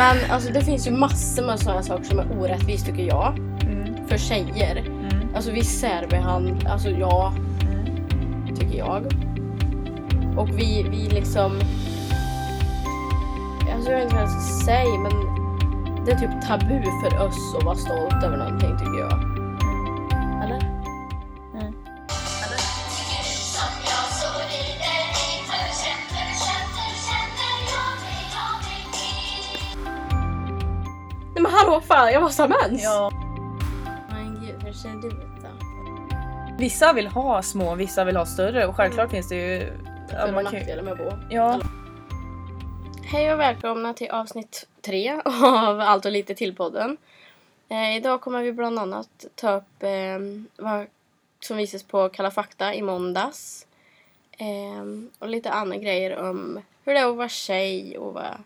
Men alltså det finns ju massor med sådana saker som är orättvist tycker jag. Mm. För tjejer. Mm. Alltså vi särbehandlar, alltså ja, Mm. tycker jag. Och vi, vi liksom... Alltså jag vet inte vad jag ska säga men det är typ tabu för oss att vara stolt över någonting tycker jag. Hallå fan, jag måste ha mens! Ja. Men gud, hur ser du ut då? Vissa vill ha små, vissa vill ha större och självklart finns det ju... Ja, För man kan, nackdelar med att bo. ja, Hej och välkomna till avsnitt tre av Allt och lite till podden. Eh, idag kommer vi bland annat ta upp eh, vad som visas på Kalla fakta i måndags. Eh, och lite andra grejer om hur det är att vara tjej och vad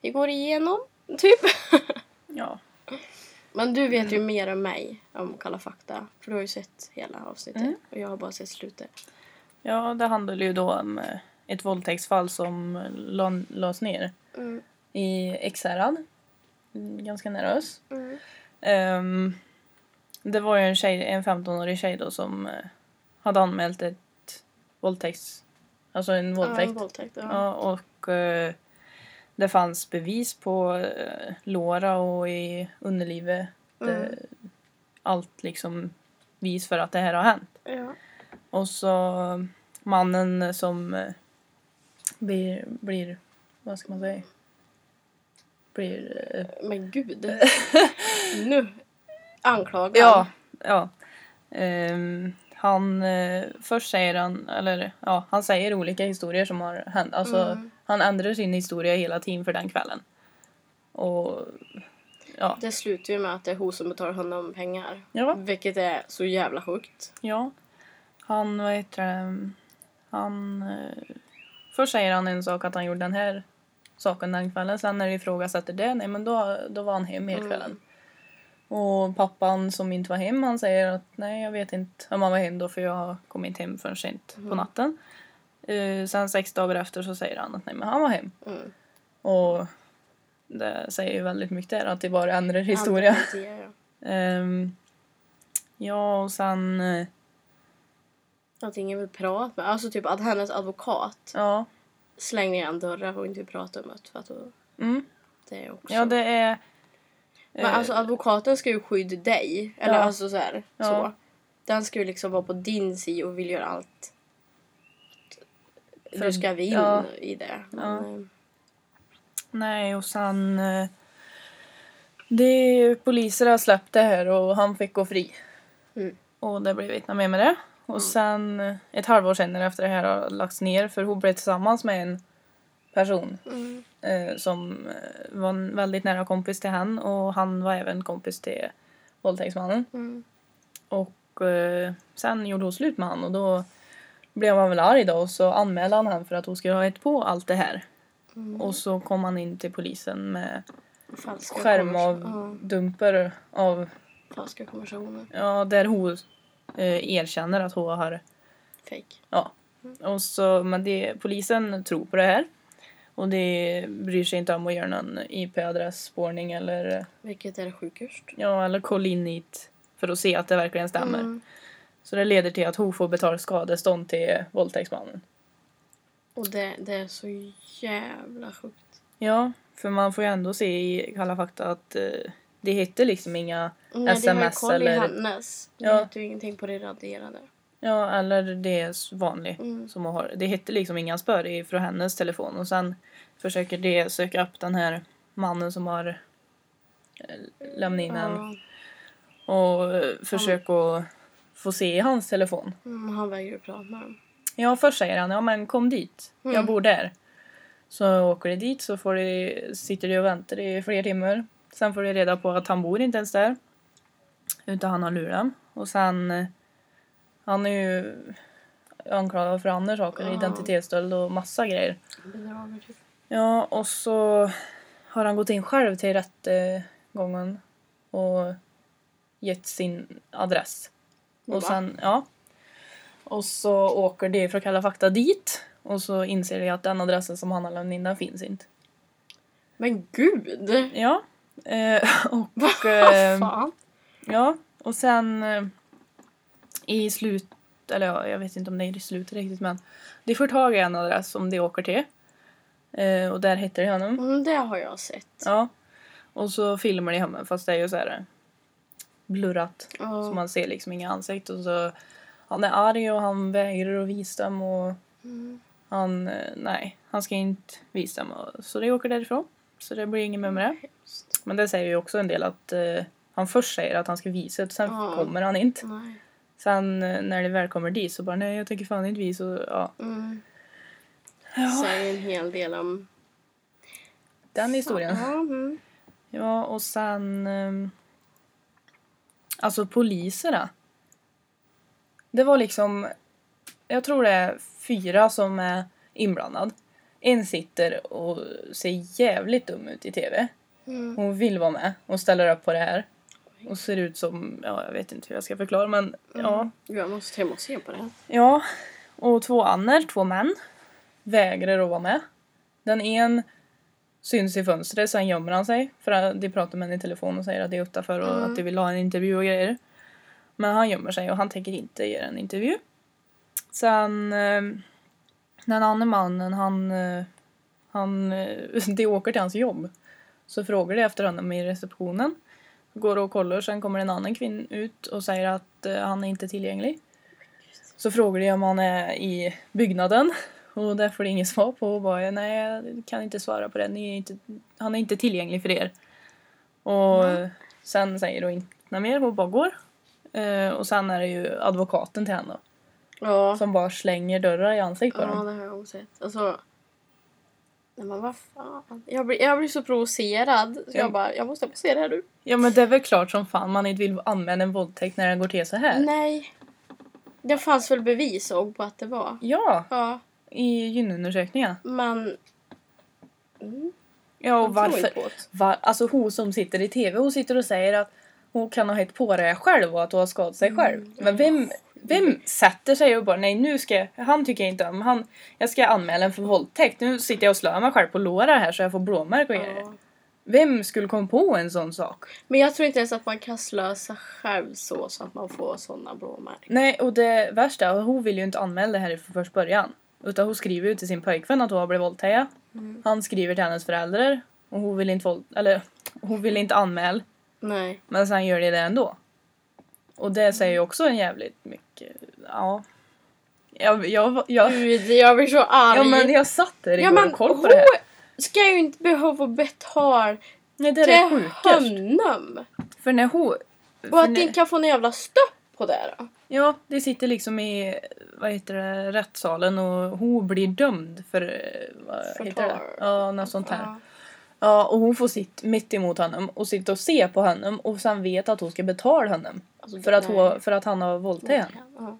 vi går igenom, typ. ja. Men du vet ju mer än mig om Kalla fakta. För du har ju sett hela avsnittet Mm. och jag har bara sett slutet. ja, det handlar ju då om eh, ett våldtäktsfall som la- lades ner Mm. i Ekshärad. Mm, Ganska nära oss. Mm. Ehm, det var ju en, tjej, en 15-årig tjej då som eh, hade anmält ett våldtäkts... Alltså en Ja, våldtäkt. en våldtäkt. Ja. Ja, och eh, det fanns bevis på eh, låra och i underlivet. Det, Mm. Allt liksom vis för att det här har hänt. Ja. Och så mannen som eh, blir, blir, vad ska man säga? Blir, eh, Men gud. nu anklagar ja, ja. Ehm, han, eh, först säger han, eller ja, han säger olika historier som har hänt. Alltså Mm. Han ändrar sin historia hela tiden för den kvällen. Och ja, Det slutar ju med att det är hon som betalar honom pengar. ja, Vilket är så jävla sjukt. ja. Han, vad heter det, han, eh, först säger han en sak att han gjorde den här saken den kvällen. Sen när det ifrågasätter det, nej men då, då var han hem hela Mm. kvällen. Och pappan som inte var hem, han säger att nej jag vet inte om han var hem då för jag har kommit hem för sent på Mm. natten. Eh, sen sex dagar efter så säger han att nej men han var hem. Mm. Och det säger ju väldigt mycket där att det bara ändrar historia. Andra ja. Ehm, ja och sen, eh, Att ingen vill prata med. Alltså typ att hennes advokat ja. slänger igen dörrar och inte vill prata med för att Mm, det är också. ja det är... Men eh, alltså advokaten ska ju skydda dig. Eller Ja. alltså så här, Ja. så. Den ska ju liksom vara på din sida och vill göra allt. För- du ska vinna ja. i det. Men, eh, Nej, och sen... eh, Det, poliser har släppt det här och han fick gå fri. Mm. Och det blev inte mer med det. Och sen eh, ett halvår senare efter det här har lagts ner för hon blev tillsammans med en person Mm. eh, som var en väldigt nära kompis till han och han var även kompis till våldtäktsmannen. Mm. Och eh, sen gjorde hon slut med han och då blev han väl arg då och så anmälde han han för att hon skulle ha ett på allt det här. Mm. Och så kom han in till polisen med Falska skärm av konvers- dumper av, ja, falska konversationer. ja där hon eh, erkänner att hon har, Fake. ja. Och så, men det, polisen tror på det här. Och det bryr sig inte om att göra någon IP-adressspårning eller, Vilket är sjukast. ja, eller kolla in hit för att se att det verkligen stämmer. Mm. Så det leder till att hon får betala skadestånd till våldtäktsmannen. Och det, det är så jävla sjukt. Ja, för man får ju ändå se i Kalla fakta att eh, det heter liksom inga Nej, det har ju SMS koll eller- i hennes. Det Ja. heter ju ingenting på det raderade. Ja, eller det är vanlig. Mm. Som hon har. Det hette liksom inga spör i- från hennes telefon och sen försöker det söka upp den här mannen som har eh, lämnat in en Ja. och eh, försöka att få se i hans telefon. Mm, han vägrar prata med dem. Ja, först säger han ja men kom dit, jag Mm. bor där. Så åker de dit så får de, sitter de och väntar i flera timmar. Sen får de reda på att han bor inte ens där. Utan han har lurat dem. Och sen, han är ju anklagad för andra saker, Ja. identitetsstöld och massa grejer. Typ. Ja, och så har han gått in själv till rättegången och gett sin adress. Och sen, ja. Och så åker de från Kalla fakta dit och så inser de att den adressen som han har lämnat in den finns inte. Men gud! Ja. Eh, och eh, fan? ja, och sen eh, i slut, eller ja, jag vet inte om det är i slutet riktigt men de får tag i en adress som de åker till. Eh, och där hittar de honom. Mm, det har jag sett. Ja. Och så filmar de honom fast det är ju så här blurrat. Ja. Så man ser liksom inga ansikten. Och så, han är arg och han vägrar att visa dem och Mm. han, eh, nej, han ska inte visa dem. Så de åker därifrån. Så det blir inget mer med det. Hemskt. Men det säger ju också en del att eh, han först säger att han ska visa det, sen Ja. kommer han inte. Nej. Sen eh, när det väl kommer dit så bara nej jag tänker fan inte visa. Och, ja, Mm. Ja. Säger en hel del om... den historien. Ja, mm. Ja, och sen... ehm, Alltså poliserna. Det var liksom... Jag tror det är fyra som är inblandad. En sitter och ser jävligt dum ut i tv. Mm. Hon vill vara med och ställer upp på det här. Och ser ut som... Ja, jag vet inte hur jag ska förklara men ja. Gud, Jag måste hem och se på det här. Ja. Och två Anner, två män, vägrar att vara med. Den en syns i fönstret, sen gömmer han sig. För de pratar med henne i telefon och säger att det är utanför och Mm. att de vill ha en intervju och grejer. Men han gömmer sig och han tänker inte ge en intervju. Sen eh, den andra mannen, han, eh, han, eh, de åker till hans jobb. Så frågar de efter honom i receptionen. Går och kollar, sen kommer en annan kvinna ut och säger att han är inte tillgänglig. Så frågar de om han är i byggnaden. Och där får de inget svar på. Och bara, nej, jag kan inte svara på det. Ni är inte, han är inte tillgänglig för er. Och sen säger hon inte mer och bara går. Eh, och sen är det ju advokaten till henne Ja. som bara slänger dörrar i ansiktet på Ja, dem. det har jag också sett. Alltså... Nej, men vad fan. Jag blir, jag blir så provocerad. Så Ja. jag bara, jag måste se det här nu. Ja men det är väl klart som fan man inte vill anmäla en våldtäkt när den går till så här. Nej. Det fanns väl bevis på att det var. Ja, Ja, i gynundersökningen. men... Mm, Ja och varför? Var, alltså hon som sitter i tv, hon sitter och säger att hon kan ha hett på det själv och att hon har skadat sig själv. Mm, Men vem, vem sätter sig och bara nej nu ska jag, han tycker jag inte om, han, jag ska anmäla en för våldtäkt. Nu sitter jag och slår mig själv på låret här så jag får blåmärken och grejer. Ja. Vem skulle komma på en sån sak? Men jag tror inte ens att man kan slösa själv så, så att man får såna blåmärken. Nej och det värsta, hon vill ju inte anmäla det här från första början. Utan hon skriver ju till sin pojkvän att hon har blivit våldtagen. Mm. Han skriver till hennes föräldrar. Och hon vill inte, våld, eller, hon vill inte anmäla. Nej. Men sen gör de det ändå. Och det säger ju också en jävligt mycket, ja. Jag, jag, jag, Gud, jag blir så arg. ja men jag satt där Ja, igår men och kollade på det här. ska ju inte behöva betala Nej det är det till sjukast. honom. För när hon... Och att inte kan få en jävla stopp på det då. Ja, det sitter liksom i, vad heter det, rättssalen och hon blir dömd för, eh, vad heter det? Förtal. Ja, något sånt här. Ja. Ja, och hon får sitta mitt emot honom och sitta och se på honom och sen vet att hon ska betala honom. Alltså, För att, hon, för att han har våldtagit henne. Ja.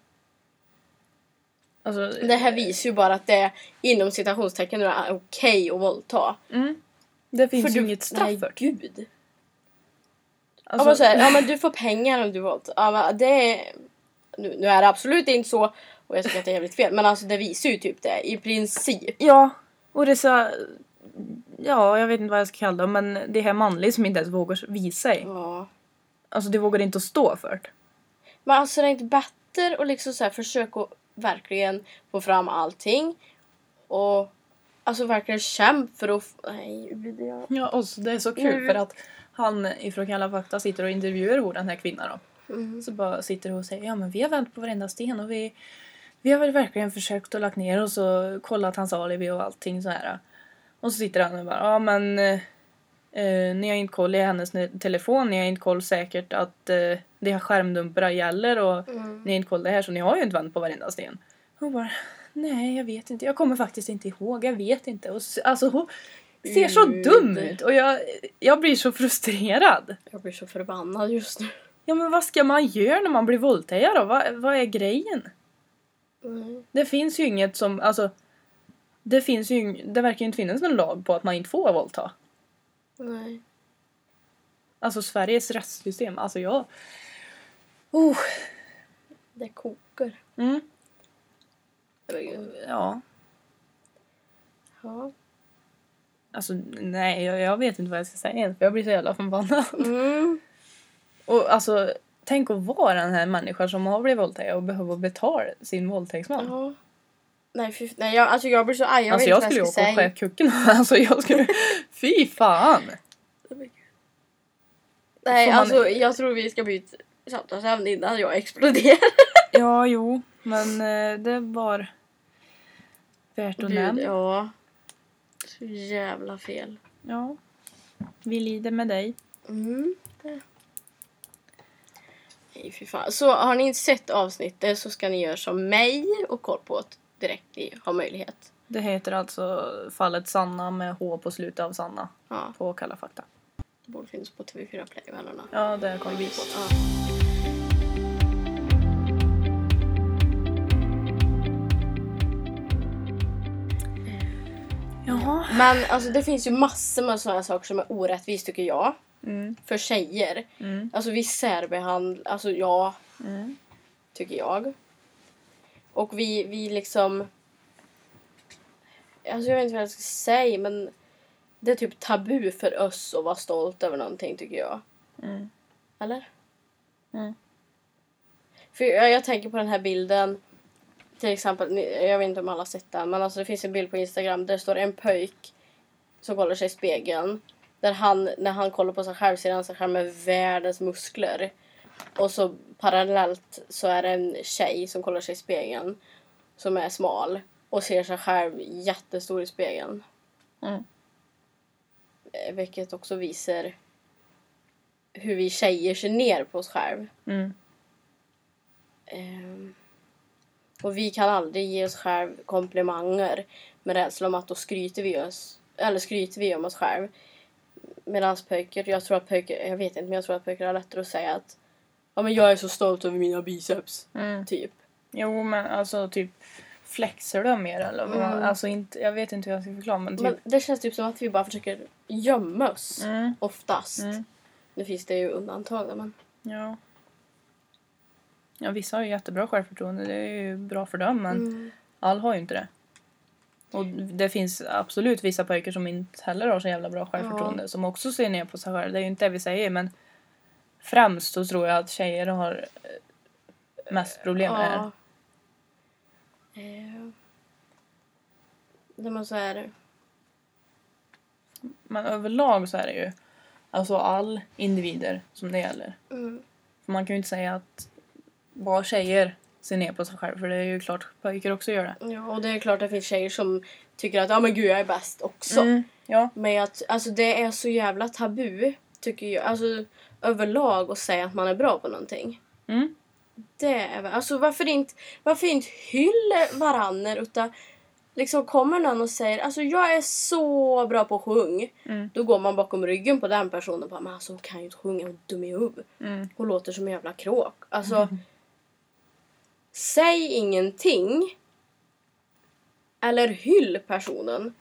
Alltså, Det här visar ju bara att det är inom citationstecken är okej att våldta. mm, det finns För ju du- inget straff för gud. ja, Alltså, men så här, ja men du får pengar om du våldtar. Ja, men det är, nu, nu är det absolut inte så och jag tycker att det är jävligt fel men alltså det visar ju typ det i princip. Ja, och det är så... Ja, jag vet inte vad jag ska kalla det, men det här manliga som inte ens vågar visa sig. Ja. Alltså, det vågar inte att stå för det. Men alltså det är inte bättre att liksom så här försöka verkligen få fram allting och alltså verkligen kämpa för att... Nej, jag... Ja, och så, det är så kul Mm. för att han ifrån Kalla fakta sitter och intervjuar den här kvinnan då. Mm. Så bara sitter och säger ja men vi har vänt på varenda sten och vi, vi har väl verkligen försökt och lagt ner oss och kollat hans alibi och allting så här. Och så sitter han och bara ja men eh, eh, ni har inte koll i hennes ne- telefon, ni har inte koll säkert att eh, det här skärmdumparna gäller och Mm. ni har inte koll det här så ni har ju inte vänt på varenda sten. Hon bara nej jag vet inte, jag kommer faktiskt inte ihåg, jag vet inte. Och, s- alltså hon ser så dum ut och jag, jag blir så frustrerad. Jag blir så förbannad just nu. Ja men vad ska man göra när man blir våldtagen då? Vad, vad är grejen? Mm. Det finns ju inget som, alltså det finns ju, det verkar ju inte finnas någon lag på att man inte får våldta. Nej. Alltså Sveriges rättssystem, alltså jag... Oh, Det kokar. mm, ja. Ja. Alltså nej, jag, jag vet inte vad jag ska säga ens, för jag blir så jävla förbannad. Mm. Och alltså, tänk att vara den här människan som har blivit våldtagen och behöver betala sin våldtäktsman. Ja. Nej, fy, nej jag, alltså jag blir så arg. Jag alltså vet jag inte skulle vad jag ska åka och säga. skära kucken. alltså jag skulle... Fy fan! Nej, man- alltså jag tror vi ska byta samtalsämne innan jag exploderar. Ja, jo, men eh, det var värt att nämna. ja. Så jävla fel. Ja. Vi lider med dig. Mm. Nej, fy fan. Så har ni inte sett avsnittet så ska ni göra som mig och koll på det direkt ni har möjlighet. Det heter alltså Fallet Sanna med H på slutet av Sanna Ja, på Kalla fakta. det borde finnas på TV4 Play vännerna. Ja, det kom vi på. Ja. Jaha. Men alltså det finns ju massor med sådana saker som är orättvist tycker jag. Mm. För tjejer. Mm. Alltså vi särbehandlar, alltså ja, Mm. tycker jag. Och vi, vi liksom... Alltså jag vet inte vad jag ska säga men det är typ tabu för oss att vara stolt över någonting tycker jag. Mm. Eller? Mm. För jag, jag tänker på den här bilden. Till exempel, jag vet inte om alla har sett den, men alltså det finns en bild på Instagram där det står en pöjk som kollar sig i spegeln. Där han, när han kollar på sig själv ser han sig själv med världens muskler. Och så parallellt så är det en tjej som kollar sig i spegeln som är smal och ser sig själv jättestor i spegeln. Mm. Eh, Vilket också visar hur vi tjejer ser ner på oss själva. Mm. Ehm, och vi kan aldrig ge oss själv komplimanger med rädsla om att då skryter vi oss, eller skryter vi om oss själv. Medan pojkar, jag tror att pojkar, jag vet inte men jag tror att pojkar har lättare att säga att ja men jag är så stolt över mina biceps, Mm. typ. Jo, men alltså typ flexar du mer eller? man- Mm. Alltså inte, jag vet inte hur jag ska förklara men typ. Men det känns typ som att vi bara försöker gömma oss, Mm. oftast. Mm. Nu finns det ju undantag men Ja. Ja, vissa har ju jättebra självförtroende. Det är ju bra för dem, men mm. alla har ju inte det. Och det finns absolut vissa pojkar som inte heller har så jävla bra självförtroende. Som också ser ner på sig själva. Det är ju inte det vi säger, men främst så tror jag att tjejer har eh, mest problem med det här. Ja. Eh, Det man så är Men överlag så är det ju alltså all individer som det gäller. mm. Man kan ju inte säga att bara tjejer ser ner på sig själv för det är ju klart pojkar också gör det. Ja, och det är klart att det finns tjejer som tycker att ja men gud jag är bäst också. Mm, ja. Men att, alltså det är så jävla tabu tycker jag. Alltså överlag att säga att man är bra på någonting. Mm. Det är väl- alltså varför inte, varför inte hylla varann utan liksom kommer någon och säger alltså jag är så bra på att sjunga. Mm. Då går man bakom ryggen på den personen och bara men alltså hon kan ju inte sjunga, hon är dum i huvudet. Mm. Hon låter som en jävla kråk. Alltså säg ingenting. Eller hyll personen.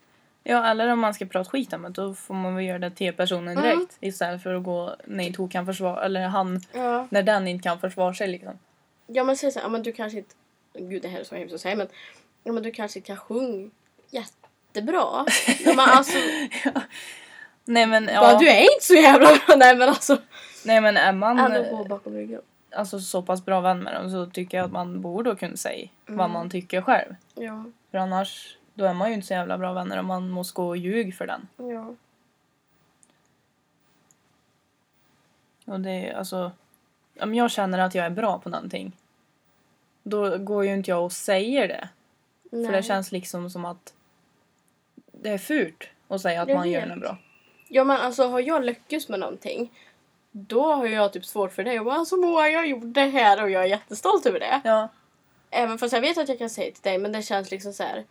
Ja, eller om man ska prata skit om det, då får man väl göra det till personen Mm. direkt. Istället för att gå när inte hon kan försvara, eller han, Ja. när den inte kan försvara sig liksom. Ja men säg såhär, ja, men du kanske inte, gud det här är så hemskt att säga men, ja men du kanske inte kan sjunga jättebra. ja, men alltså, Nej men ja. ja, du är inte så jävla bra. Nej men alltså. nej men är man Ändå gå bakom ryggen. Alltså, så pass bra vän med dem så tycker jag att man borde kunna säga vad Mm. man tycker själv. Ja, För annars, då är man ju inte så jävla bra vänner om man måste gå och ljuga för den. ja. Och det är alltså, om jag känner att jag är bra på någonting, då går ju inte jag och säger det. Nej. För det känns liksom som att det är fult att säga att Jag man gör vet. något bra. Ja men alltså har jag lyckats med någonting. Då har jag typ svårt för det. Jag bara alltså Moa jag gjorde det här och jag är jättestolt över det. Ja, Även fast jag vet att jag kan säga till dig men det känns liksom så här.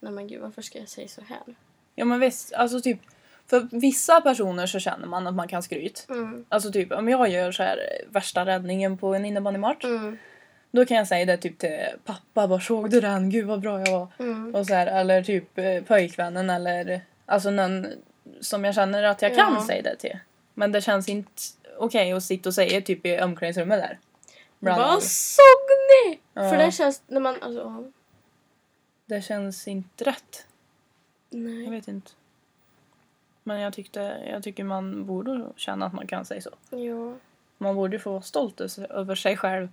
Nej men gud varför ska jag säga så här? ja men visst, alltså typ för vissa personer så känner man att man kan skryt. Mm. Alltså typ om jag gör så här eh, värsta räddningen på en innebandymatch. Mm. Då kan jag säga det typ till pappa, bara såg du den? Gud vad bra jag var. Mm. Och så här, eller typ eh, pojkvännen eller alltså någon som jag känner att jag kan Ja. säga det till. Men det känns inte okej att sitta och säga typ i omklädningsrummet där. Bland Vad såg ni? Ja. För det känns när man alltså. Det känns inte rätt. Jag Nej. vet inte. Men jag, tyckte, jag tycker man borde känna att man kan säga så. Ja. Man borde få vara stolt över- sig själv.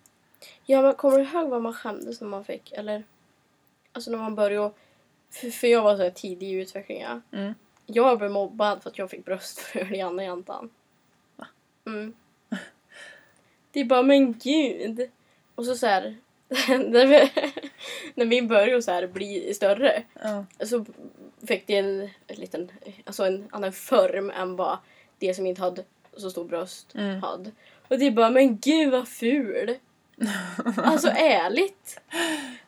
Ja men kommer du ihåg vad man skämdes när man fick? Eller? Alltså när man började... För, för jag var så tidig i utvecklingen. Mm. Jag blev mobbad för att jag fick bröstfrön i andra jäntan. Va? Mm. Det är bara men gud. Och så så här. när, vi, när min började så här bli större Ja. så fick det en, en liten, alltså en annan form än vad det som inte hade så stor bröst Mm. hade. Och det är bara men gud vad ful. Alltså ärligt.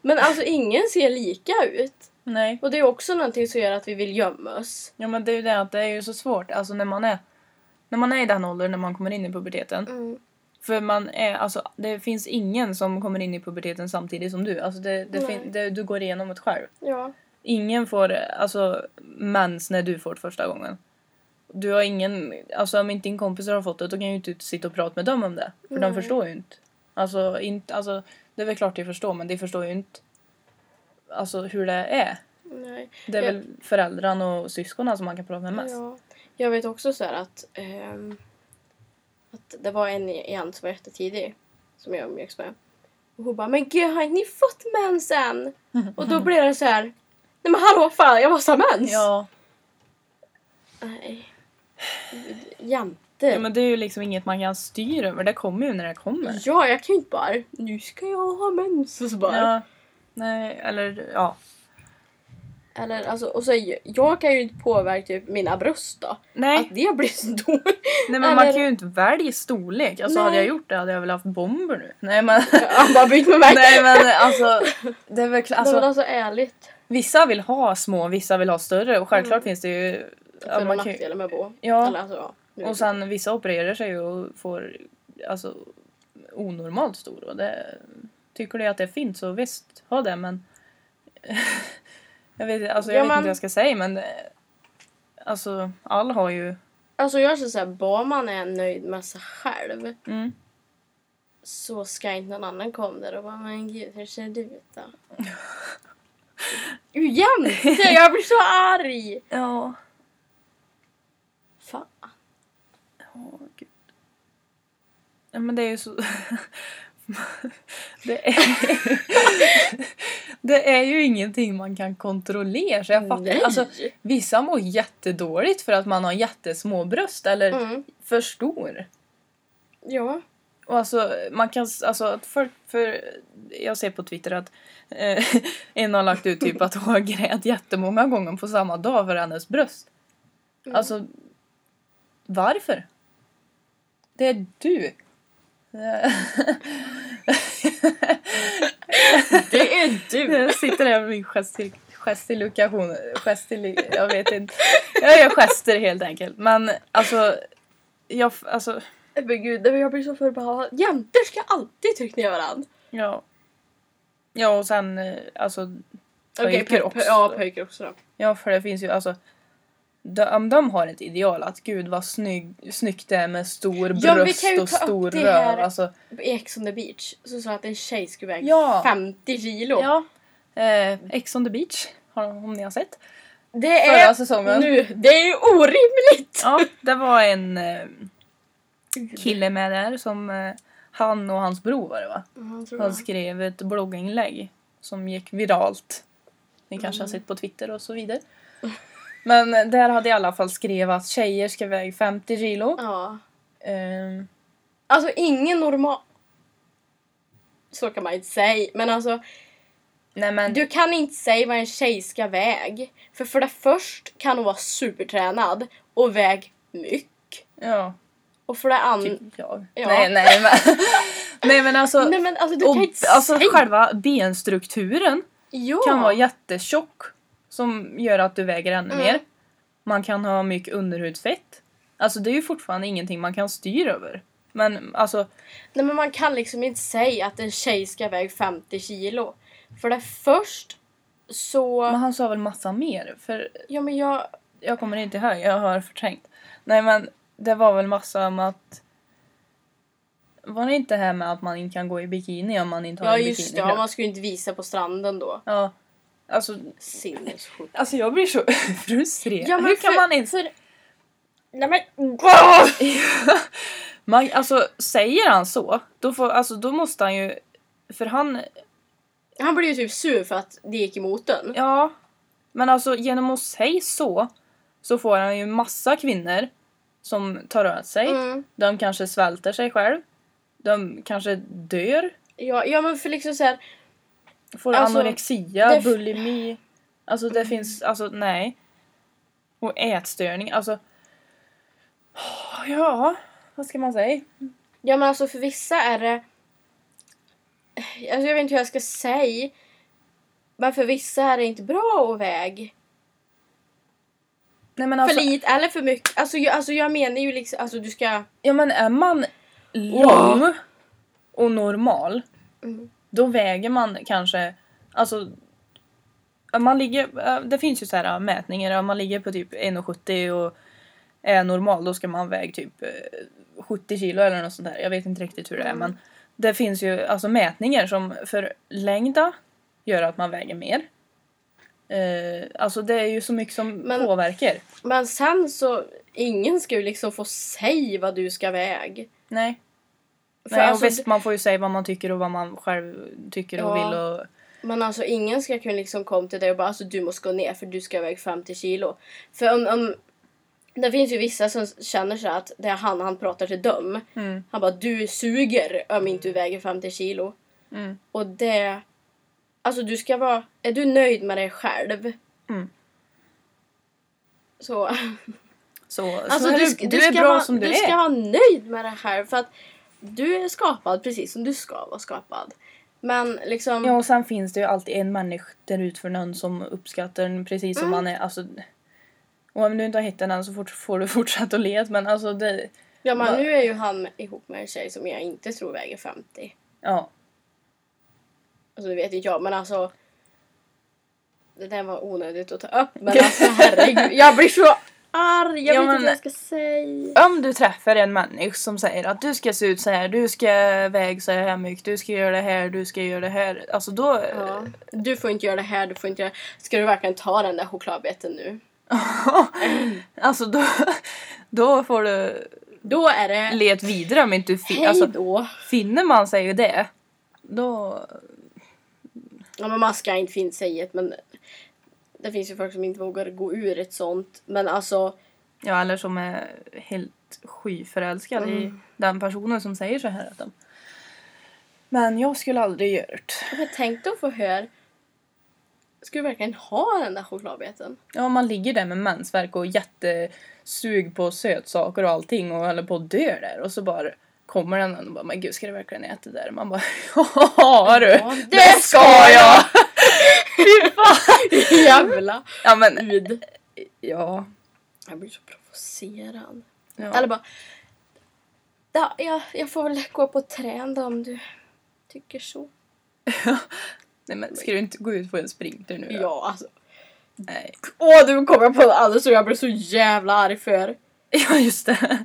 Men alltså ingen ser lika ut. Nej. Och det är också någonting som gör att vi vill gömma oss. Ja men det är ju det att det är ju så svårt. Alltså när man är, när man är i den åldern när man kommer in i puberteten. Mm. För man är, alltså det finns ingen som kommer in i puberteten samtidigt som du. Alltså det, det, fin, det, du går igenom det själv. Ja. Ingen får alltså mens när du får det första gången. Du har ingen, alltså om inte din kompis har fått det då kan ju inte sitta och prata med dem om det. För de Nej. förstår ju inte. Alltså, inte, alltså det är väl klart de förstår men de förstår ju inte alltså hur det är. Nej. Det är Ja. väl föräldrarna och syskonen som man kan prata med mest. Ja. Jag vet också så att, ehm, att det var en igen som var jättetidig som jag umgicks med. Och hon bara men gud har ni fått mens än? Och då blev det så här. Nej men hallå fan jag måste ha mens! Ja, Nej. Jante. ja, men det är ju liksom inget man kan styra över. Det kommer ju när det kommer. Ja, jag kan ju inte bara nu ska jag ha mens och så bara. Ja, nej, eller ja. Eller alltså, och så jag kan ju inte påverka typ mina bröst då. Nej, Att det blir stor. nej men man eller- kan ju inte välja storlek. Alltså Nej. hade jag gjort det hade jag väl haft bomber nu. Nej men, Han bara byt med mig. nej men alltså. Det är väl, Alltså, alltså, ärligt. vissa vill ha små, vissa vill ha större och självklart Mm. finns det ju... För Ja, man kan ju med bo. ja, Eller alltså, ja. och sen vissa opererar sig och får alltså onormalt stor och det tycker det att det är fint så visst, ha det men jag vet, alltså, jag Ja, vet man- inte vad jag ska säga men eh, alltså alla har ju Alltså jag känner såhär, bara man är nöjd med sig själv mm, så ska inte någon annan komma där och bara men gud hur ser du ut då? Jämte! Jag blir så arg! ja Fan. Åh, gud. Ja, men det är ju så... det, är... det är ju ingenting man kan kontrollera. Så jag fattar. Nej. Alltså, vissa mår jättedåligt för att man har jättesmå bröst eller Mm. för stor. Ja. Och alltså, man kan, alltså, för, för, jag ser på Twitter att eh, en har lagt ut typ att hon grät jättemånga gånger på samma dag för hennes bröst. Mm. Alltså, varför? Det är du. Det är du! Jag sitter här med min gestil. Gestil, jag vet inte. Jag gör gester helt enkelt. Men alltså, jag, alltså, Men gud, jag blir så förbannad. Jämter ska alltid trycka ner varandra. ja. Ja och sen eh, alltså Okej, pö- också. ja pojkar också då. Ja, för det finns ju alltså de, om de har ett ideal att gud vad snygg, snyggt det är med stor Ja, bröst och stor det här. röv. Alltså, I Ex on the beach så sa att en tjej skulle väga Ja. 50 kilo. ja. Eh, Ex on the beach, har, om ni har sett. Det Förra är säsongen. nu, det är ju orimligt! Ja, det var en eh, kille med där som eh, han och hans bror var det va? Tror Han jag. skrev ett blogginlägg som gick viralt. Ni kanske har Mm. sett på Twitter och så vidare. Men där hade i alla fall skrivit att tjejer ska väga 50 kilo. Ja. Ehm, Alltså ingen normal... Så kan man inte säga. Men alltså, nej men du kan inte säga vad en tjej ska väga. För för det först kan hon vara supertränad och väga mycket. ja, Och för det andra... typ jag. Ja. Nej, nej men, nej men alltså, Nej men alltså du och, kan inte alltså säga... själva benstrukturen ja. kan vara jättetjock som gör att du väger ännu Mm. mer. Man kan ha mycket underhudsfett. Alltså det är ju fortfarande ingenting man kan styra över. Men alltså, Nej men man kan liksom inte säga att en tjej ska väga 50 kilo. För det först så... men han sa väl massa mer? För Ja men jag... jag kommer inte ihåg, jag har förträngt. Nej men det var väl massa om att var det inte här med att man inte kan gå i bikini om man inte har Ja en just det, bikinikropp? ja, man skulle inte visa på stranden då. Ja. Alltså, Sinnessjukt. alltså jag blir så frustrerad. Ja, Hur kan för- man ens för- Nej men... Man, alltså säger han så, då, får, alltså, då måste han ju... För han, Han blev ju typ sur för att det gick emot den. ja. Men alltså genom att säga så, så får han ju massa kvinnor som tar åt sig. Mm. De kanske svälter sig själv. De kanske dör. Ja, ja men för liksom såhär... Får Alltså, anorexia, bulimi. Alltså det finns, alltså nej. Och ätstörning, alltså. Ja, vad ska man säga? Ja men alltså för vissa är det... Alltså jag vet inte hur jag ska säga. Men för vissa är det inte bra att väga. Nej men alltså, för lite eller för mycket. Alltså jag, alltså jag menar ju liksom, alltså du ska... ja men är man lång och normal, Mm. Då väger man kanske, alltså man ligger, det finns ju så här mätningar, om man ligger på typ 1,70 och är normal då ska man väga typ eh, 70 kilo eller något sånt där. Jag vet inte riktigt hur det är Mm. men det finns ju alltså mätningar som för längda gör att man väger mer. Eh, alltså det är ju så mycket som Men- påverkar. Men sen så, ingen ska ju liksom få säga vad du ska väga. Nej. För Nej alltså, och visst man får ju säga vad man tycker och vad man själv tycker och Ja. vill och Men alltså ingen ska kunna liksom komma till dig och bara alltså du måste gå ner för du ska väga 50 kilo. För om, om det finns ju vissa som känner så att det är han han pratar till dem. mm, Han bara du suger om inte du väger 50 kilo. mm, Och det... Alltså du ska vara... Är du nöjd med dig själv? Mm. Så... så, Alltså du, du, ska- du, du är bra vara, som du, du är. ska vara nöjd med dig själv för att du är skapad precis som du ska vara skapad. Men liksom... Ja och sen finns det ju alltid en människa där ute för någon som uppskattar en precis som Mm. man är. Alltså, och om du inte har hittat den så får du fortsätta att leta men alltså det, Ja men nu är ju han ihop med en tjej som jag inte tror väger 50. ja. Alltså det vet inte jag men alltså. Det där var onödigt att ta upp men alltså herregud. Jag blir så arg. Jag Ja, vet men- inte vad jag ska säga. Om du träffar en människa som säger att du ska se ut så här, du ska väga så här mycket, du ska göra det här, du ska göra det här. Alltså då... Ja. Du får inte göra det här, du får inte göra... Ska du verkligen ta den där chokladbeten nu? alltså då, då får du Då är det let vidare om inte du fin- alltså, då. finner man sig ju det. Då... Ja, men man ska inte finna sig i ett men det finns ju folk som inte vågar gå ur ett sånt. Men alltså, Ja, eller som är helt skyförälskad i Mm. den personen som säger så här. Att de... Men jag skulle aldrig göra det. men tänk att få höra. Ska du verkligen ha den där chokladbeten? Ja, man ligger där med mensvärk och jättesug på sötsaker och allting och håller på att dö där och så bara kommer den och bara men gud ska du verkligen äta det där? Man bara ja du, Ja, det ska jag! Fy fan! Jävla Ja men ud. ja. Jag blir så provocerad. ja. Eller bara. Ja, jag, jag får väl gå på trän då om du tycker så. Nej men ska du inte gå ut på en sprinter nu då? Ja, alltså. Nej. Åh, du kommer på det alldeles och jag blir så jävla arg för. Ja just det.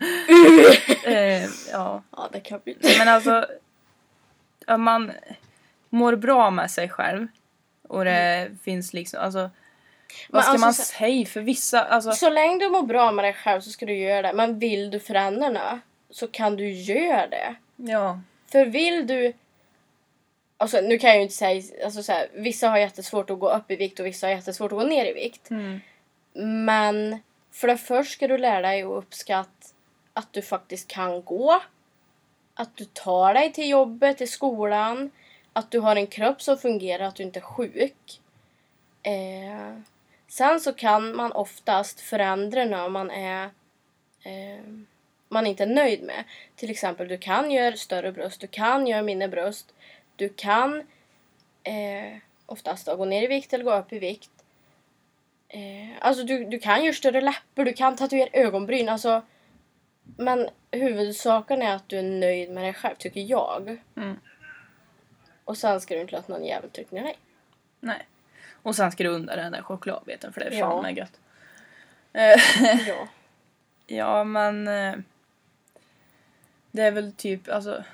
eh, ja. Ja, det kan bli. Men alltså, om man mår bra med sig själv och det finns liksom, alltså vad ska alltså man säga för vissa, alltså Så länge du mår bra med dig själv så ska du göra det. Men vill du förändra så kan du göra det. ja, För vill du... Alltså nu kan jag ju inte säga... Alltså, så här, vissa har jättesvårt att gå upp i vikt och vissa har jättesvårt att gå ner i vikt. mm, Men för det först ska du lära dig att uppskatta att du faktiskt kan gå. Att du tar dig till jobbet, till skolan. Att du har en kropp som fungerar, att du inte är sjuk. Eh, sen så kan man oftast förändra när man är eh, man inte är nöjd med. Till exempel, du kan göra större bröst, du kan göra mindre bröst. Du kan eh, oftast då, gå ner i vikt eller gå upp i vikt. Eh, alltså du, du kan göra större läppar, du kan tatuera ögonbryn. Alltså, men huvudsaken är att du är nöjd med dig själv, tycker jag. Mm. Och sen ska du inte låta någon jävel trycka ner dig. nej. Och sen ska du undra den där chokladbeten för det är fan Ja. med gött. Eh, Ja. ja men eh, det är väl typ, alltså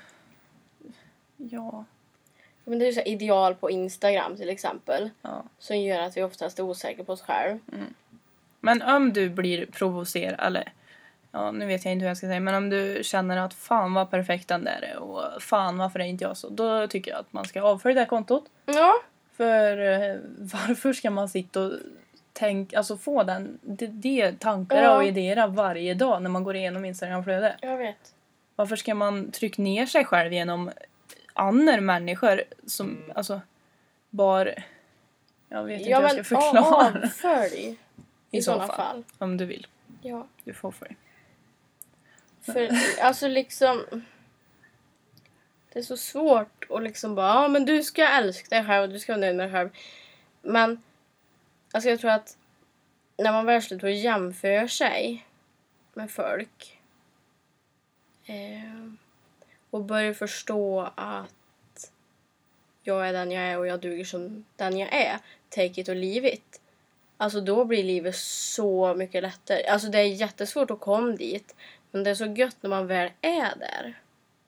ja, Men det är ju så ideal på Instagram till exempel. ja. Som gör att vi oftast är osäkra på oss själva. Men om du blir provocerad, eller ja, nu vet jag inte hur jag ska säga, men om du känner att fan vad perfekt den där är och fan varför är inte jag så, då tycker jag att man ska avfölja det här kontot. Ja. För eh, varför ska man sitta och tänka, alltså få den, det, det tankar Ja. och idéer varje dag när man går igenom Instagramflödet? Jag vet. Varför ska man trycka ner sig själv genom andra människor som, alltså, bara... Jag vet inte Ja hur jag men ska förklara. avfölj. I, I så fall. fall. Om du vill. Ja. Du får följa. För alltså liksom... Det är så svårt att liksom bara, ja men du ska älska dig själv och du ska vara nöjd med dig själv. Men alltså jag tror att när man väl slutar jämföra sig med folk eh, och börjar förstå att jag är den jag är och jag duger som den jag är. Take it or leave it. Alltså då blir livet så mycket lättare. Alltså det är jättesvårt att komma dit. Men det är så gött när man väl är där.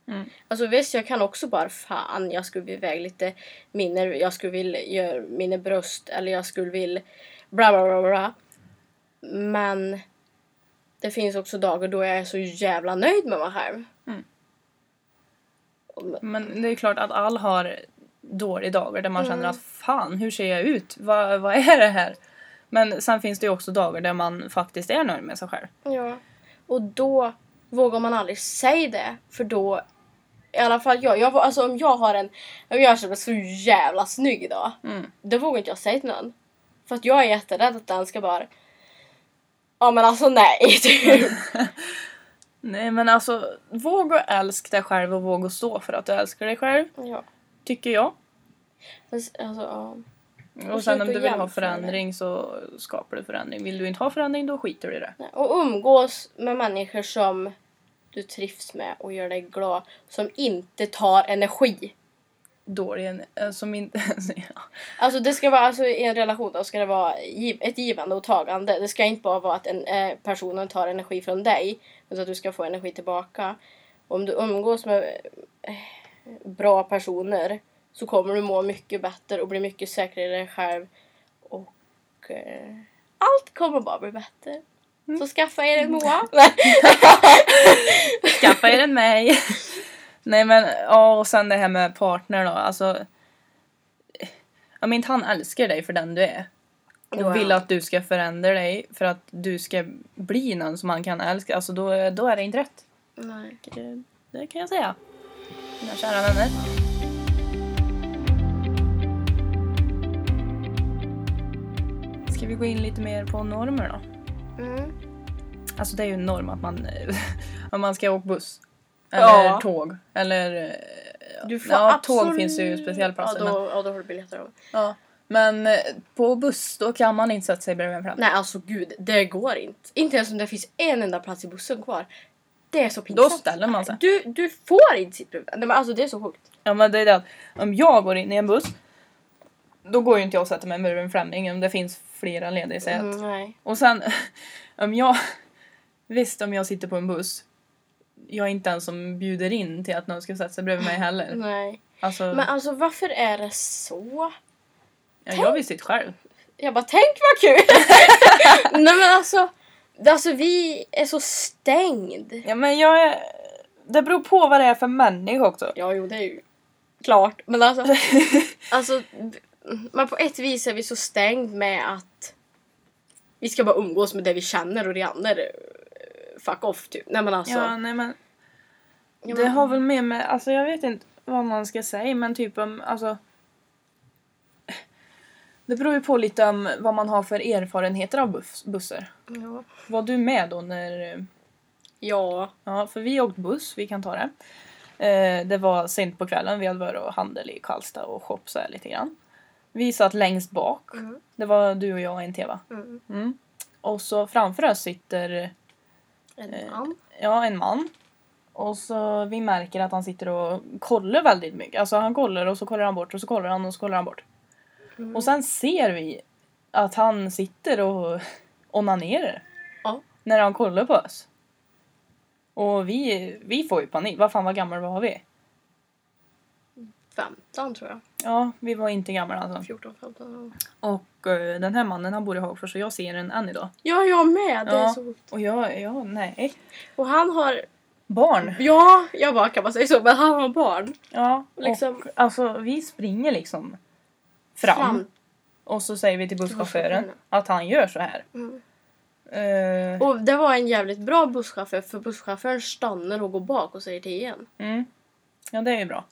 Mm. Alltså visst, jag kan också bara fan, jag skulle vilja iväg lite mindre. Jag skulle vilja göra mina bröst eller jag skulle vilja bla bla bla bla. Men det finns också dagar då jag är så jävla nöjd med mig själv. Mm. Men det är klart att alla har dåliga dagar där man Mm. känner att fan, hur ser jag ut? Vad, vad är det här? Men sen finns det ju också dagar där man faktiskt är nöjd med sig själv. Ja. Och då vågar man aldrig säga det. För då, i alla fall jag, jag var- alltså om jag har en, om jag känner mig så jävla snygg idag. Mm. Då vågar inte jag säga till någon. För att jag är jätterädd att den ska bara, ja men alltså nej. Typ. Nej men alltså, våga älska dig själv och våga stå för att du älskar dig själv, ja. tycker jag. Fast, Alltså, ja. Och sen sluta om du vill ha förändring så skapar du förändring. Vill du inte ha förändring då skiter du i det. Och umgås med människor som du trivs med och gör dig glad. Som inte tar energi. Dålig, eh, som inte... ja. Alltså det ska vara, alltså i en relation då ska det vara ett givande och tagande. Det ska inte bara vara att en, eh, personen tar energi från dig. Utan att du ska få energi tillbaka. Om du umgås med eh, bra personer så kommer du må mycket bättre och bli mycket säkrare i dig själv. Och eh, allt kommer bara bli bättre. Så skaffa er en Moa. Skaffa er en mig! Nej men, ja och sen det här med partner då. Alltså... Jag menar han älskar dig för den du är. Och Wow. vill att du ska förändra dig för att du ska bli någon som han kan älska. Alltså då, då är det inte rätt. Nej. Det, det kan jag säga. Mina kära vänner. Ska vi gå in lite mer på normer då? Mm. Alltså det är ju en norm att man, om man ska åka buss. Eller Ja. tåg. Eller... eh, Du får ja, absolut... tåg finns ju specialplatser. Ja, men, då, ja, då har du biljetter. av. ja. men eh, på buss då kan man inte sätta sig bredvid en fram. Nej, alltså gud, det går inte. Inte ens om det finns en enda plats i bussen kvar. Det är så pinsamt. Då ställer man sig. Du, du får inte sitta bredvid. Nej, men alltså det är så sjukt. Ja men det är det att om jag går in i en buss då går ju inte jag och sätter mig bredvid en främling om det finns flera lediga säten. Mm, nej. Och sen om jag... Visst om jag sitter på en buss. Jag är inte den som bjuder in till att någon ska sätta sig bredvid mig heller. nej. Alltså, Men alltså varför är det så? ja, jag vill sitta själv. Jag bara, tänk vad kul! nej men alltså, alltså vi är så stängd. Ja men jag är... Det beror på vad det är för människa också. Ja, jo det är ju klart. Men alltså, alltså men på ett vis är vi så stängd med att vi ska bara umgås med det vi känner och det andra eh, fuck off typ. Nej men alltså. Ja nej men... ja, Det men- har väl med med... Alltså jag vet inte vad man ska säga men typ om... Alltså... Det beror ju på lite om vad man har för erfarenheter av buss, bussar. ja. Var du med då när... ja. Ja, för vi åkte buss, vi kan ta det. Eh, det var sent på kvällen, vi hade varit och handel i Karlstad och shop så här lite grann. Vi satt längst bak. Mm. Det var du och jag och en TV. Mm. Mm. Och så framför oss sitter En Eh, man. ja, en man. Och så vi märker att han sitter och kollar väldigt mycket. Alltså han kollar och så kollar han bort och så kollar han och så kollar han bort. Mm. Och sen ser vi att han sitter och onanerar. Ja. När han kollar på oss. Och vi, vi får ju panik. Vad fan vad gammal var vi? 15 tror jag. Ja, vi var inte gamla alltså. 14, 15 Och eh, den här mannen han bor i Hagfors och jag ser den än idag. Ja, jag med. Det är Ja. så... Och jag, ja, nej. Och han har... Barn. Ja, jag bara kan man säga så, men han har barn. Ja, Liksom- och alltså vi springer liksom fram. Och så säger vi till busschauffören busschauffören. att han gör så här. Mm. Eh, Och det var en jävligt bra busschaufför för busschauffören stannar och går bak och säger till igen. mm. Ja, det är ju bra.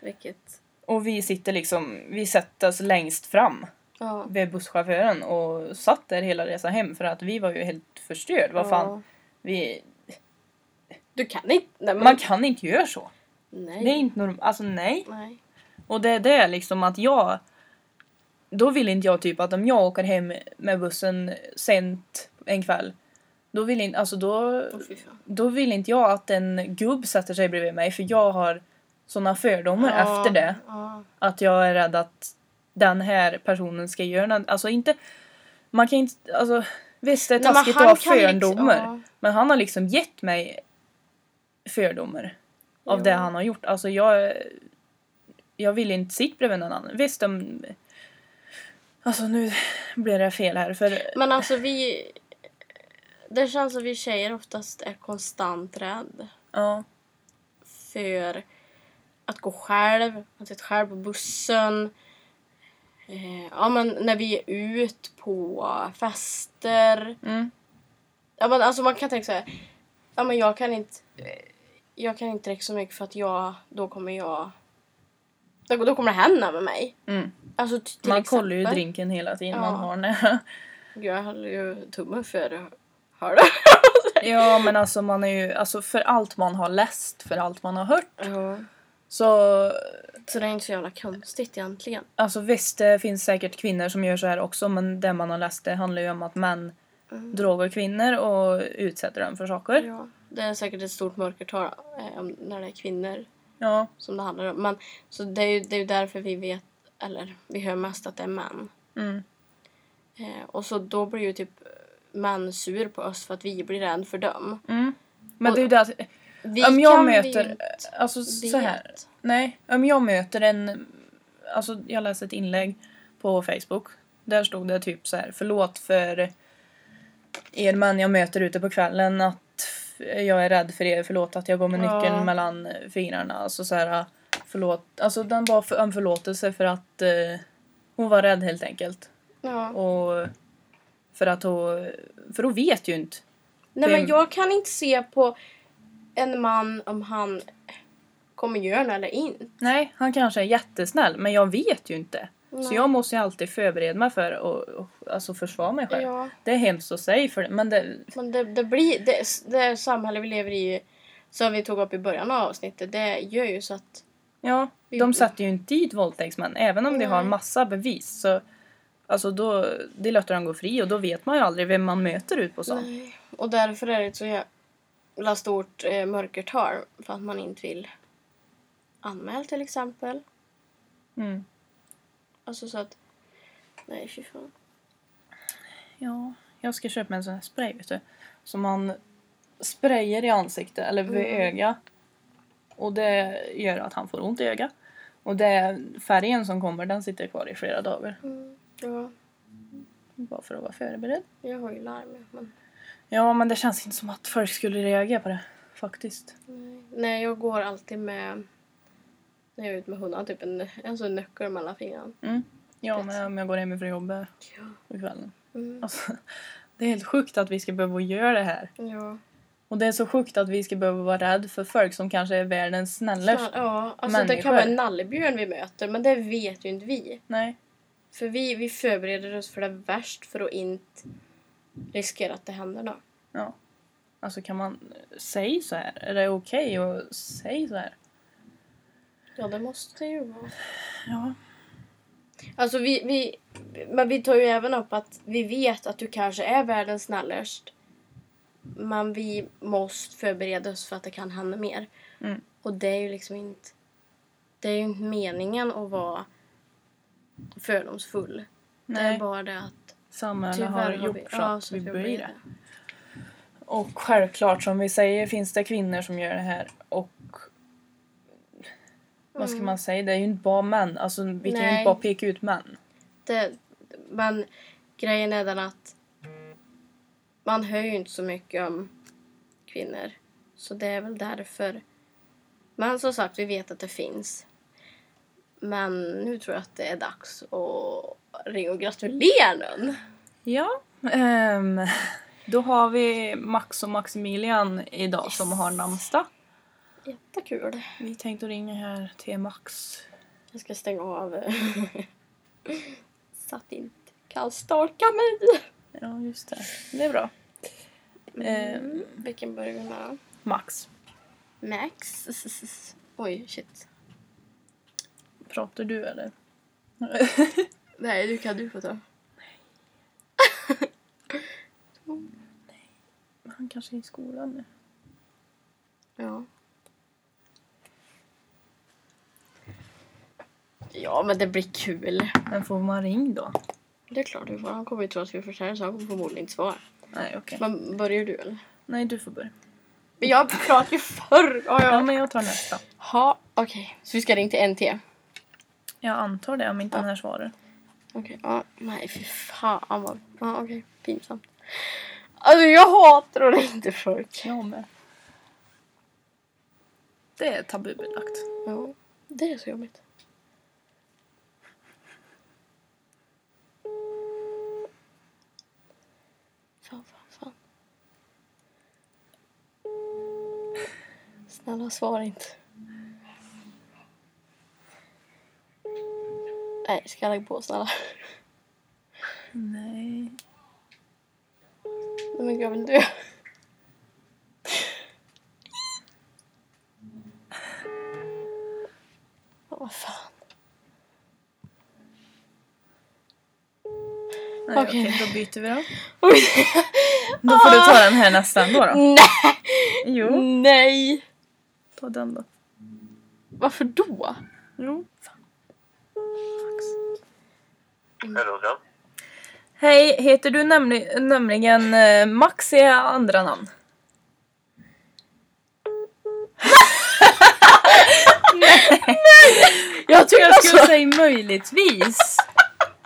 Vilket... Och vi sitter liksom, vi sätter oss längst fram Ja. vid busschauffören och satt där hela resan hem för att vi var ju helt förstörd. Vad fan, Ja. vi, Du kan inte... Nej, men... man kan inte göra så. Nej. Det är inte normalt, alltså nej. Nej. Och det är det liksom att jag... Då vill inte jag typ att om jag åker hem med bussen sent en kväll. Då vill inte, alltså då, fan. då vill inte jag att en gubb sätter sig bredvid mig för jag har såna fördomar Ja, efter det. Ja. Att jag är rädd att den här personen ska göra något. Alltså inte... Man kan inte... Alltså visst det är taskigt att ha liksom- fördomar. ja. Men han har liksom gett mig fördomar. Av Ja. det han har gjort. Alltså jag... Jag vill inte sitta bredvid någon annan. Visst de... Alltså nu blir det fel här för... Men alltså vi... Det känns som vi tjejer oftast är konstant rädd Ja. för att gå själv, att sitta själv på bussen. Eh, ja men när vi är ut på fester. Mm. Ja men alltså man kan tänka så här. Ja men jag kan inte... Jag kan inte dricka så mycket för att jag... Då kommer jag... Då, då kommer det hända med mig. Mm. Alltså till Man exempel. kollar ju drinken hela tiden Ja. man har nära. Jag håller ju tummen för... Hör du? Ja men alltså man är ju... Alltså för allt man har läst, för allt man har hört. ja. Så Så det är inte så jävla konstigt egentligen. Alltså visst, det finns säkert kvinnor som gör så här också men det man har läst det handlar ju om att män Mm. drogar kvinnor och utsätter dem för saker. Ja. Det är säkert ett stort mörkertal eh, när det är kvinnor Ja. som det handlar om. Men, så det är, ju, det är därför vi vet, eller vi hör mest att det är män. Mm. Eh, och så då blir ju typ män sur på oss för att vi blir rädda för dem. Mm. Men Och- det är ju det att Vi om jag vi möter, inte alltså så här. vet. Nej, om jag möter en, alltså jag läste ett inlägg på Facebook. Där stod det typ så här, förlåt för er män jag möter ute på kvällen att jag är rädd för er, förlåt att jag går med Ja. nyckeln mellan fingrarna. Alltså så här, förlåt, alltså den var för, en förlåtelse för att eh, hon var rädd helt enkelt. Ja. Och för att hon, för hon vet ju inte. Nej men jag kan inte se på en man om han kommer göra det eller inte. Nej, han kanske är jättesnäll men jag vet ju inte. Så Nej. jag måste ju alltid förbereda mig för att alltså försvara mig själv. Ja, Det är hemskt att säga för men det, men det, det blir, det, det samhälle vi lever i som vi tog upp i början av avsnittet, det gör ju så att ja, de sätter ju inte dit våldtäktsmän även om de har Nej. massa bevis. Så, alltså då, det låter han gå fri och då vet man ju aldrig vem man möter ut på stan. Nej. Och därför är det så jävla stort eh, mörkertal för att man inte vill anmäla till exempel. Mm. Alltså så att, nej fy fan. Ja, jag ska köpa en sån här spray vet du. Som man sprayar i ansiktet eller vid Mm. ögat. Och det gör att han får ont i ögat. Och det färgen som kommer den sitter kvar i flera dagar. Mm. Ja, Bara för att vara förberedd. jag har ju larm men Ja, men det känns inte som att folk skulle reagera på det. Faktiskt. nej. jag går alltid med när jag är ute med hundarna, typ en, en sån nyckel mellan fingrarna. Mm. Ja, men om jag går hem från jobbet Ja. på kvällen. Mm. Alltså, det är helt sjukt att vi ska behöva göra det här. Ja. Och det är så sjukt att vi ska behöva vara rädda för folk som kanske är världens snällaste. ja, alltså det människor. kan vara en nallebjörn vi möter men det vet ju inte vi. Nej. För vi, vi förbereder oss för det värst för att inte riskera att det händer något. Ja. Alltså kan man säga så här? Är det okej att säga så här? Ja, det måste det ju vara. Ja. Alltså vi, vi, men vi tar ju även upp att vi vet att du kanske är världens snällast. Men vi måste förbereda oss för att det kan hända mer. Mm. Och det är ju liksom inte... Det är ju inte meningen att vara fördomsfull. Det är Nej. bara det att Samhället har tyvärr gjort vi, så att vi blir det. Och självklart som vi säger finns det kvinnor som gör det här och vad ska Mm. man säga, det är ju inte bara män. Alltså vi kan ju Nej. inte bara peka ut män. Det, men grejen är den att man hör ju inte så mycket om kvinnor. Så det är väl därför. Men som sagt, vi vet att det finns. Men nu tror jag att det är dags att ringa och gratulera någon. Ja. ehm, då har vi Max och Maximilian idag Yes. som har namnsdag. Jättekul. Vi tänkte ringa här till Max. Jag ska stänga av så att inte kan stalka mig. Ja, just det. Det är bra. Mm. Vilken börjar vi med? Max, Max. Oj, shit. Pratar du eller? Nej, du kan du få ta. Han kanske är i skolan nu. Ja. Ja, men det blir kul. Men får man ring då? Det är klart du får. Han kommer ju tro att vi försörjer så han kommer förmodligen inte svara. Nej, okej. Men börjar du eller? Nej, du får börja. Men jag pratade ju förr! Ja, Ja, ja. men jag tar nästa. Ha, okej. Så vi ska ringa till NT? Jag antar det om inte den här svarar. Okej, ja. Nej, fy fan vad... Ja, okej. Pinsamt. Alltså jag hatar att ringa folk. Jag med. Det är tabubelagt. Ja, det är så jobbigt. Fan, fan, fan. Snälla, svara inte. Nej, ska jag lägga på snälla? Nej. Nej men jag vill dö. Ja, Vad fan. Nej, Okej. okej, då byter vi då. Då får du ta den här nästan då. då. Nej! Jo, Nej! ta den då. Varför då? Jo. Fan. Hallå, ja. Hej, heter du nämli- nämligen eh, Max i andra namn? Jag tycker Jag skulle alltså... säga möjligtvis.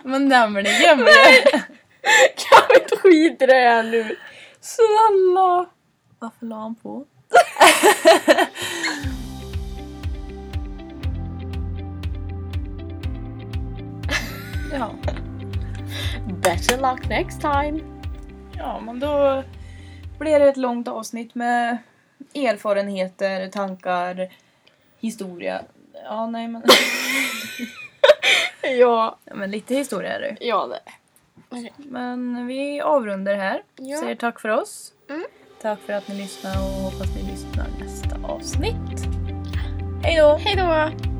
Men nämligen. Kan vi inte skita i det här nu? Snälla. Varför la han på? ja. Better luck next time. ja, men då blir det ett långt avsnitt med erfarenheter, tankar, historia. Ja, nej men. Ja, ja, men lite historia är det ja det. Men vi avrundar här. Ja. Säger tack för oss. Mm. Tack för att ni lyssnar och hoppas ni lyssnar nästa avsnitt. Hej då! Hej då!